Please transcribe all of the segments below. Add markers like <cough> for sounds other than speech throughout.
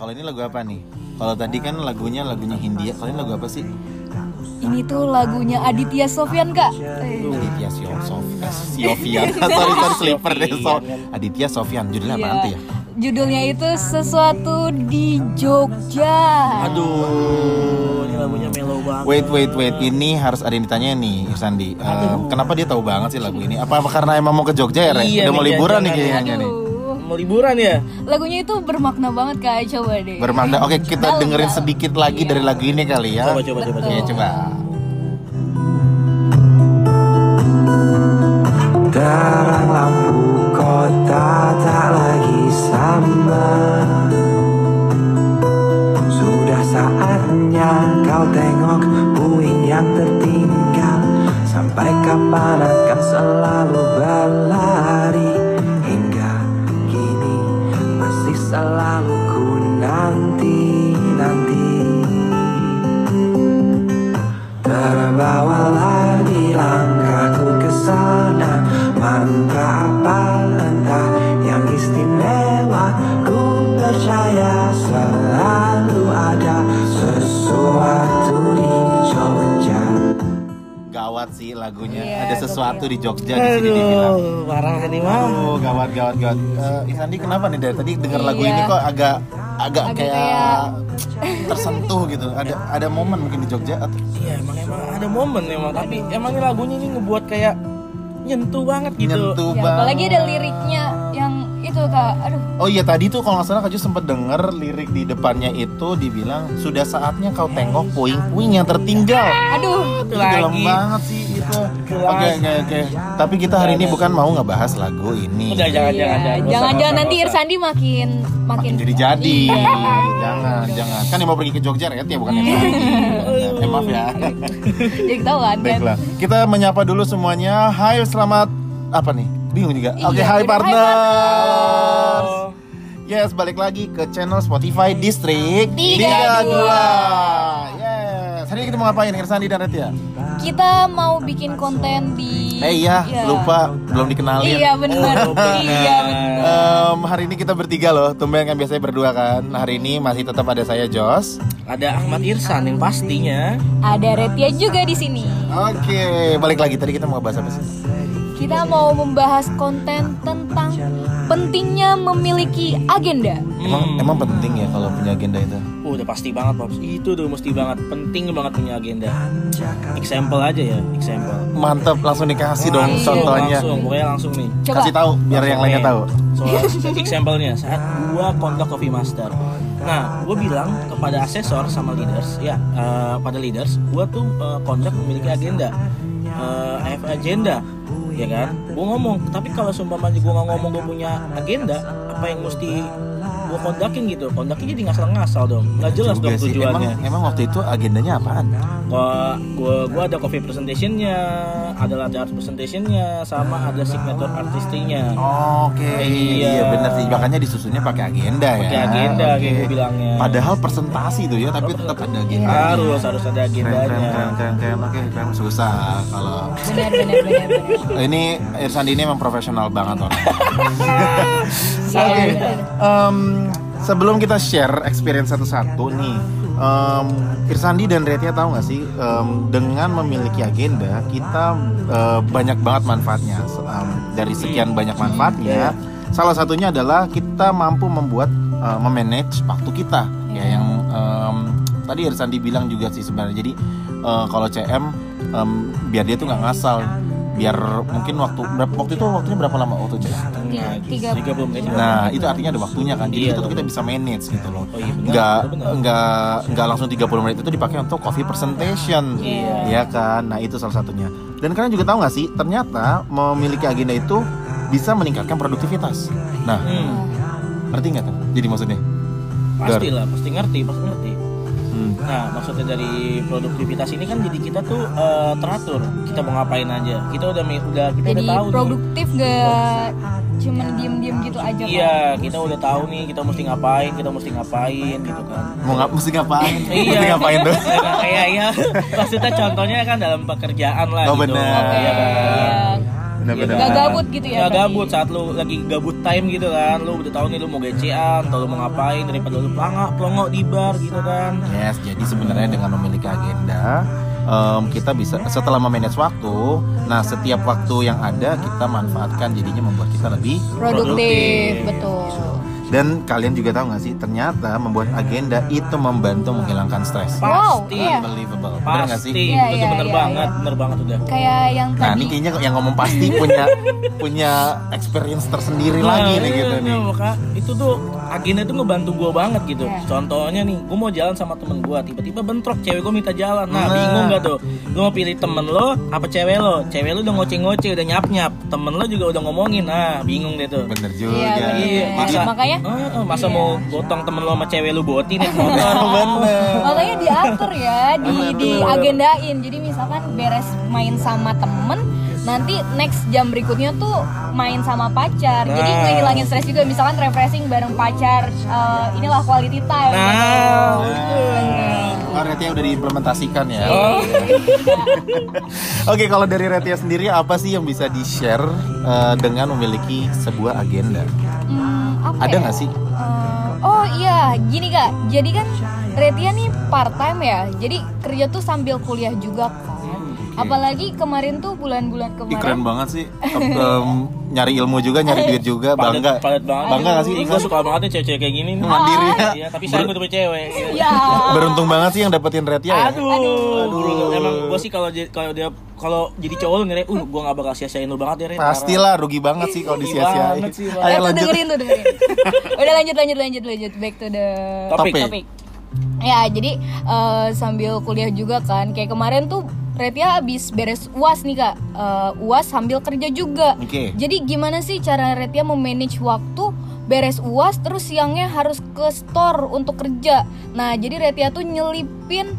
Kalau ini lagu apa nih? Kalau tadi kan lagunya lagunya Hindia. Kalau ini lagu apa sih? Ini tuh lagunya Aditya Sofyan kak. Eh, Aditya Sio- Sof eh, Sofian. <laughs> sorry sorry sleeper deh. So, Aditya Sofyan. Judulnya apa iya. nanti ya? Judulnya itu sesuatu di Jogja. Aduh, ini lagunya mellow banget. Wait wait wait. Ini harus ada yang ditanya nih Irsandi. Eh, kenapa dia tahu banget sih lagu ini? Apa karena emang mau ke Jogja ya? Re? Iya Udah mau liburan nih jangan- kayaknya nih. Mau liburan ya? Lagunya itu bermakna banget kak. Coba deh. Bermakna. Oke, kita Dalam, dengerin dalam. sedikit lagi Iya. dari lagu ini kali ya. Coba coba coba Oke, coba. coba. Sesuatu di Jogja di sini dibilang. Aduh, parah ini mah. Oh, gawat gawat gawat. Eh, Isandi kenapa nih dari tadi dengar lagu Iya. ini kok agak agak, Agak kayak, kayak- tersentuh gitu. Ada ada momen mungkin di Jogja atau Iya, emang emang ada momen emang, tapi emang ini lagunya ini ngebuat kayak nyentuh banget gitu. nyentuh Ya, banget. apalagi ada liriknya yang itu kak. Aduh. Oh iya tadi tuh kalau nggak salah Kak Ju sempet denger lirik di depannya itu dibilang sudah saatnya kau tengok puing-puing yang tertinggal. Aduh. Itu dalam lagi. banget sih. Oke oke oke. Tapi kita hari ini bukan mau ngebahas lagu ini. Udah jangan Iya, jangan jangan. Nggak usah, Jangan-jangan nggak nanti. Irsandi makin makin jadi jadi. Iya. <laughs> Jangan jangan. Kan yang mau pergi ke Jogja Ret ya bukan yang. Eh maaf ya. Jadi ketahuan kan. Baiklah. Kita menyapa dulu semuanya. Hai selamat apa nih? Bingung juga. Iya, Oke, hai partners. Yes, balik lagi ke channel Spotify District Tiga dua. Yes. Hari ini kita mau ngapain Irsandi dan Ret ya? Kita mau bikin konten di Eh iya, Ya. lupa belum dikenalin. Iya benar. Oh, <laughs> benar. iya benar. Em, hari ini kita bertiga loh, tumben kan biasanya berdua kan. Nah, hari ini masih tetap ada saya Jos. Ada Ahmad Irsan yang pastinya. Ada Retia juga di sini. Oke, balik lagi tadi kita mau bahas apa sih? Kita mau membahas konten tentang pentingnya memiliki agenda. Emang Hmm. emang penting ya kalau punya agenda itu. Oh, udah pasti banget, Pops. Itu udah mesti banget. Penting banget punya agenda. Example aja ya, example. Mantap, langsung dikasih dong Langsung, contohnya. Langsung, pokoknya langsung nih. Coba. Kasih tahu biar yang lainnya tahu. So, example-nya saat gua kontak Coffee Master. Nah, gua bilang kepada asesor sama leaders, ya, eh, pada leaders, gua tuh eh, kontak memiliki agenda. Eh, I have agenda, ya kan? Gua ngomong, tapi kalau seumpamanya gua nggak ngomong gua punya agenda, apa yang mesti gua kontakin gitu? Kontaknya jadi ngasal-ngasal dong, nggak jelas Juga dong sih. tujuannya. Emang, emang waktu itu agendanya apaan? Gua, gua, gua ada coffee presentationnya, ada latte art presentationnya, sama ada signature artistingnya. Oke, Iya. iya benar sih. Makanya disusunnya pakai agenda ya. Pakai agenda Oke. gitu bilangnya. Padahal presentasi tuh ya, tapi tetap ada agenda. harus harus ada Keren, keren, agendanya. keren, keren, keren. Oke, keren. Susah kalau ini Irsandi ini emang profesional banget orang. <laughs> Iya, Oke, benar. em, sebelum kita share experience satu-satu nih, em, Irsandi dan Retia tahu nggak sih, em, dengan memiliki agenda kita eh, banyak banget manfaatnya. Em, dari sekian banyak manfaatnya, salah satunya adalah kita mampu membuat eh, memanage waktu kita, ya yang em, tadi Irsandi bilang juga sih sebenarnya. Jadi eh, kalau CM em, biar dia tuh nggak ngasal biar mungkin waktu berapa waktu itu waktunya berapa lama waktu? Nah, Tiga- 30 menit. Nah, itu artinya ada waktunya kan. Jadi Iya. itu tuh kita bisa manage gitu loh. Oh iya, benar, Enggak benar. enggak enggak langsung 30 menit itu dipakai untuk coffee presentation. Iya. Ya kan? Nah, itu salah satunya. Dan kalian juga tahu nggak sih, ternyata memiliki agenda itu bisa meningkatkan produktivitas. Nah, Hmm, ngerti nggak tuh? Jadi maksudnya? pasti lah, pasti ngerti, pasti ngerti. Hmm. Nah, maksudnya dari produktivitas ini kan jadi kita tuh eh, teratur. Kita mau ngapain aja. Kita udah udah kita Jadi udah tahu nih. produktif gak cuman diem-diem gitu aja Iya, kita udah tahu nih kita mesti ngapain, kita mesti ngapain gitu kan. Mau ngap mesti ngapain? Iya. Mesti ngapain tuh? Nah, Iya, iya. Maksudnya contohnya kan dalam pekerjaan lah Oh, gitu. benar. Iya kan. Iya. benar-benar. Gak gabut gitu ya. Nggak gabut saat lu lagi gabut time gitu kan lu udah tahu nih lu mau gecean atau lu mau ngapain daripada lu pelangak pelongok di bar gitu kan Yes, jadi sebenarnya dengan memiliki agenda em, kita bisa setelah memanage waktu, nah setiap waktu yang ada kita manfaatkan jadinya membuat kita lebih Produktif, betul. Dan kalian juga tahu nggak sih, ternyata membuat agenda itu membantu menghilangkan stres. Wow, pasti iya. Unbelievable, bener nggak sih? pasti Iya, itu iya, bener iya, banget iya. bener banget udah Kayak yang Nah tadi. ini kayaknya yang ngomong pasti punya punya experience tersendiri lagi nih gitu iya, nih. maka itu tuh agenda tuh ngebantu gue banget gitu Iya. contohnya nih gue mau jalan sama temen gue tiba-tiba bentrok cewek gue minta jalan nah, Nah. bingung gak tuh lu mau pilih temen lo apa cewek lo cewek lo udah ngoceh-ngoceh udah nyap-nyap temen lo juga udah ngomongin nah bingung deh tuh Bener juga. Iya, bener. Iya, masa Makanya eh, masa Iya. mau gotong temen lo sama cewek lu boti naik motor Bener. Makanya diatur ya, di di agendain. Jadi misalkan beres main sama temen, nanti next jam berikutnya tuh main sama pacar. Jadi Nah. ngehilangin stres juga. Misalkan refreshing bareng pacar. eh, inilah quality time. Nah. gitu. Oh, Retia udah diimplementasikan ya. Oh. Oke, kalau dari Retia sendiri apa sih yang bisa di-share eh, dengan memiliki sebuah agenda? Hmm, apa Ada ya? nggak sih? Eh, oh iya, gini kak. Jadi kan Retia nih part time ya. Jadi kerja tuh sambil kuliah juga. Apalagi kemarin tuh bulan-bulan Ih, kemarin. keren banget sih. <laughs> Em, nyari ilmu juga, nyari duit juga, bangga. padat, padat banget Bangga nggak sih? gue suka banget nih cewek-cewek kayak gini nih. Mandiri ya. Iya, tapi saya gue tuh cewek Ya. Beruntung banget sih yang dapetin Retia ya. Aduh, Aduh. emang gue sih kalau kalau dia kalau jadi cowok lu uh gue gak bakal sia-siain lu banget ya Ren. Pastilah rugi banget sih kalau disia-siain. Eh, Ayo tuh lanjut. dengerin tuh dengerin. <laughs> Udah lanjut lanjut lanjut lanjut back to the Topik. topik. Ya jadi eh, sambil kuliah juga kan kayak kemarin tuh Retia abis beres uas nih kak Eh, uas sambil kerja juga. Oke. Jadi gimana sih cara Retia memanage waktu beres uas terus siangnya harus ke store untuk kerja. Nah jadi Retia tuh nyelipin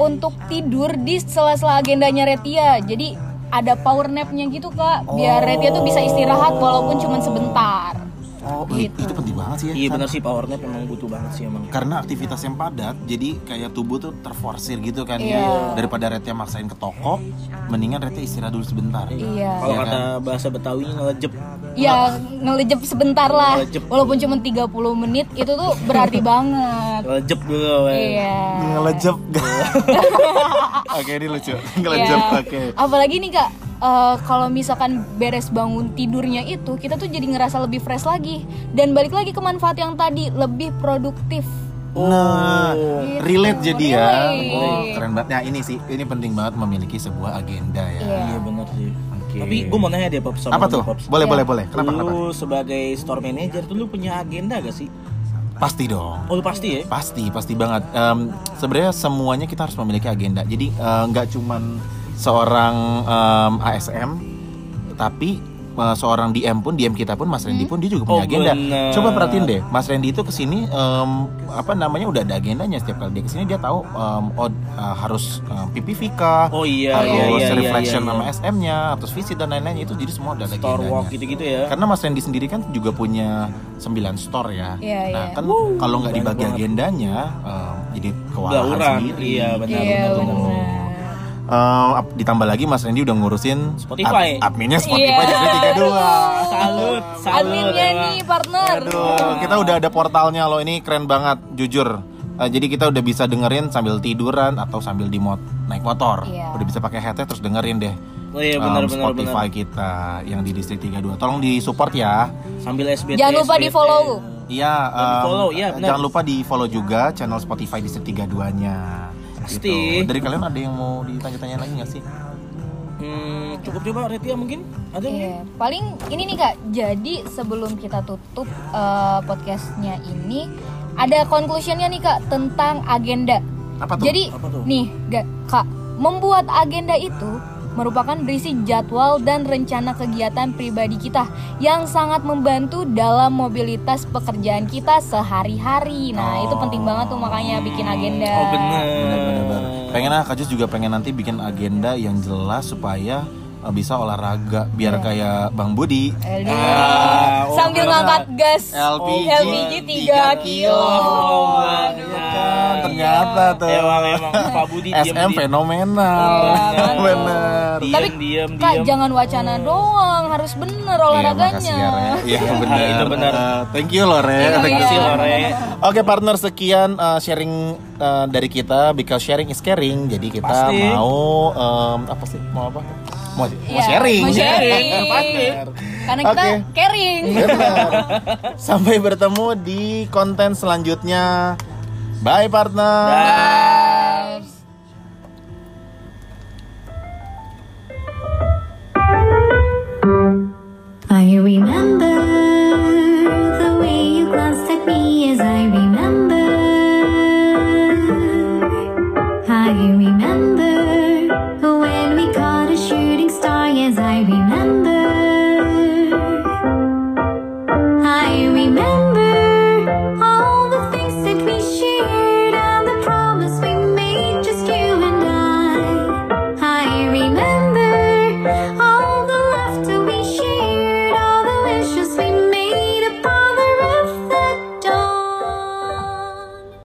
untuk tidur di sela-sela agendanya Retia. Jadi ada power napnya gitu kak biar Retia tuh bisa istirahat walaupun cuma sebentar. Oh, Gitu. itu penting banget sih ya. Iya Kan? benar sih power nap emang butuh banget sih emang. Karena aktivitas yang padat, jadi kayak tubuh tuh terforsir gitu kan Iya. ya. Daripada Retia maksain ke toko, mendingan Retia istirahat dulu sebentar. Iya. Kalau Iya kata bahasa Betawi ngelejep. Ya ngelejep sebentar lah Ngelejep. Walaupun cuma 30 menit itu tuh berarti banget Ngelejep dulu. weh. Iya Ngelejep. <laughs> Oke, ini lucu. Ngelejep. Iya. Oke. Apalagi nih kak eh, Kalau misalkan beres bangun tidurnya itu Kita tuh jadi ngerasa lebih fresh lagi Dan balik lagi ke manfaat yang tadi Lebih produktif Nah, Gitu. relate jadi ya. Relate. Oh, keren banget. Nah, ini sih, ini penting banget memiliki sebuah agenda ya. Iya. Iya benar sih. Oke. Tapi gue mau nanya deh Pops sama Apa tuh? Pops. Boleh, Iya. boleh, boleh. Kenapa, kenapa? Lu sebagai store manager tuh lu punya agenda gak sih? Pasti dong. Oh lu pasti ya? Pasti, pasti banget. Em, Sebenarnya semuanya kita harus memiliki agenda. Jadi eh, nggak cuman seorang em, ASM, tapi eh, seorang DM pun, DM kita pun, Mas Randy pun dia juga punya Oh, agenda. bener. Coba perhatiin deh, Mas Randy itu ke sini em, apa namanya udah ada agendanya setiap kali dia ke sini dia tahu em, oh eh, harus em, PPV kah, Oh iya, harus iya, iya, iya, reflection iya, iya. sama SM-nya, terus visit dan lain-lain itu jadi semua udah ada Store agendanya. walk gitu-gitu ya. Karena Mas Randy sendiri kan juga punya 9 store ya. Iya, nah, iya. kan kalau nggak dibagi banget. agendanya eh, jadi kewalahan sendiri. Iya benar Iya benar. benar. benar Eh, ap- ditambah lagi Mas Randy udah ngurusin Spotify. ad- adminnya Spotify Iya. jadi tiga dua. Salut, salut. Adminnya emang. nih partner Aduh, kita udah ada portalnya loh ini keren banget, jujur. Eh, jadi kita udah bisa dengerin sambil tiduran atau sambil di mot naik motor. Iya. Udah bisa pakai headset terus dengerin deh. Oh iya benar benar Spotify benar. kita yang di distrik 32. Tolong di support ya. Sambil SBT. Jangan lupa di SBT. follow Iya, di follow, iya, benar. jangan lupa di follow juga channel Spotify di 32-nya. Pasti. Dari kalian ada yang mau ditanya-tanya lagi nggak sih? Hmm, cukup coba Retia mungkin? Ada mungkin? Iya, paling ini nih kak. Jadi sebelum kita tutup eh, podcastnya ini, ada conclusionnya nih kak tentang agenda. Apa tuh? Jadi Apa tuh? nih gak kak, membuat agenda itu merupakan berisi jadwal dan rencana kegiatan pribadi kita yang sangat membantu dalam mobilitas pekerjaan kita sehari-hari. Nah itu penting banget tuh makanya bikin agenda. Oh benar. Bener-bener. Pengen ah, Kak Jus juga pengen nanti bikin agenda yang jelas supaya eh, bisa olahraga biar kayak Bang Budi. Ah, oh, Sambil ngangkat gas LPG, LPG 3 kilo. Oh. Kan, ternyata tuh. Emang emang Pak Budi <laughs> SM fenomenal. Iya, mantap. <laughs> Bener. Diem, Tapi diem, kak diem. jangan wacana doang, harus bener Iya, olahraganya. makasih ya. Iya, <laughs> benar. Itu benar. Eh, thank you loh, Re. Iya, Thank you. Makasih Lore. Oke partner sekian uh, sharing uh, dari kita because sharing is caring. Jadi kita Pasti. mau um, apa sih? Mau apa? Mau, mau Iya, sharing. mau sharing. <laughs> Pasti. Karena kita Oke. caring. Benar. Sampai bertemu di konten selanjutnya. Bye partner. Dah.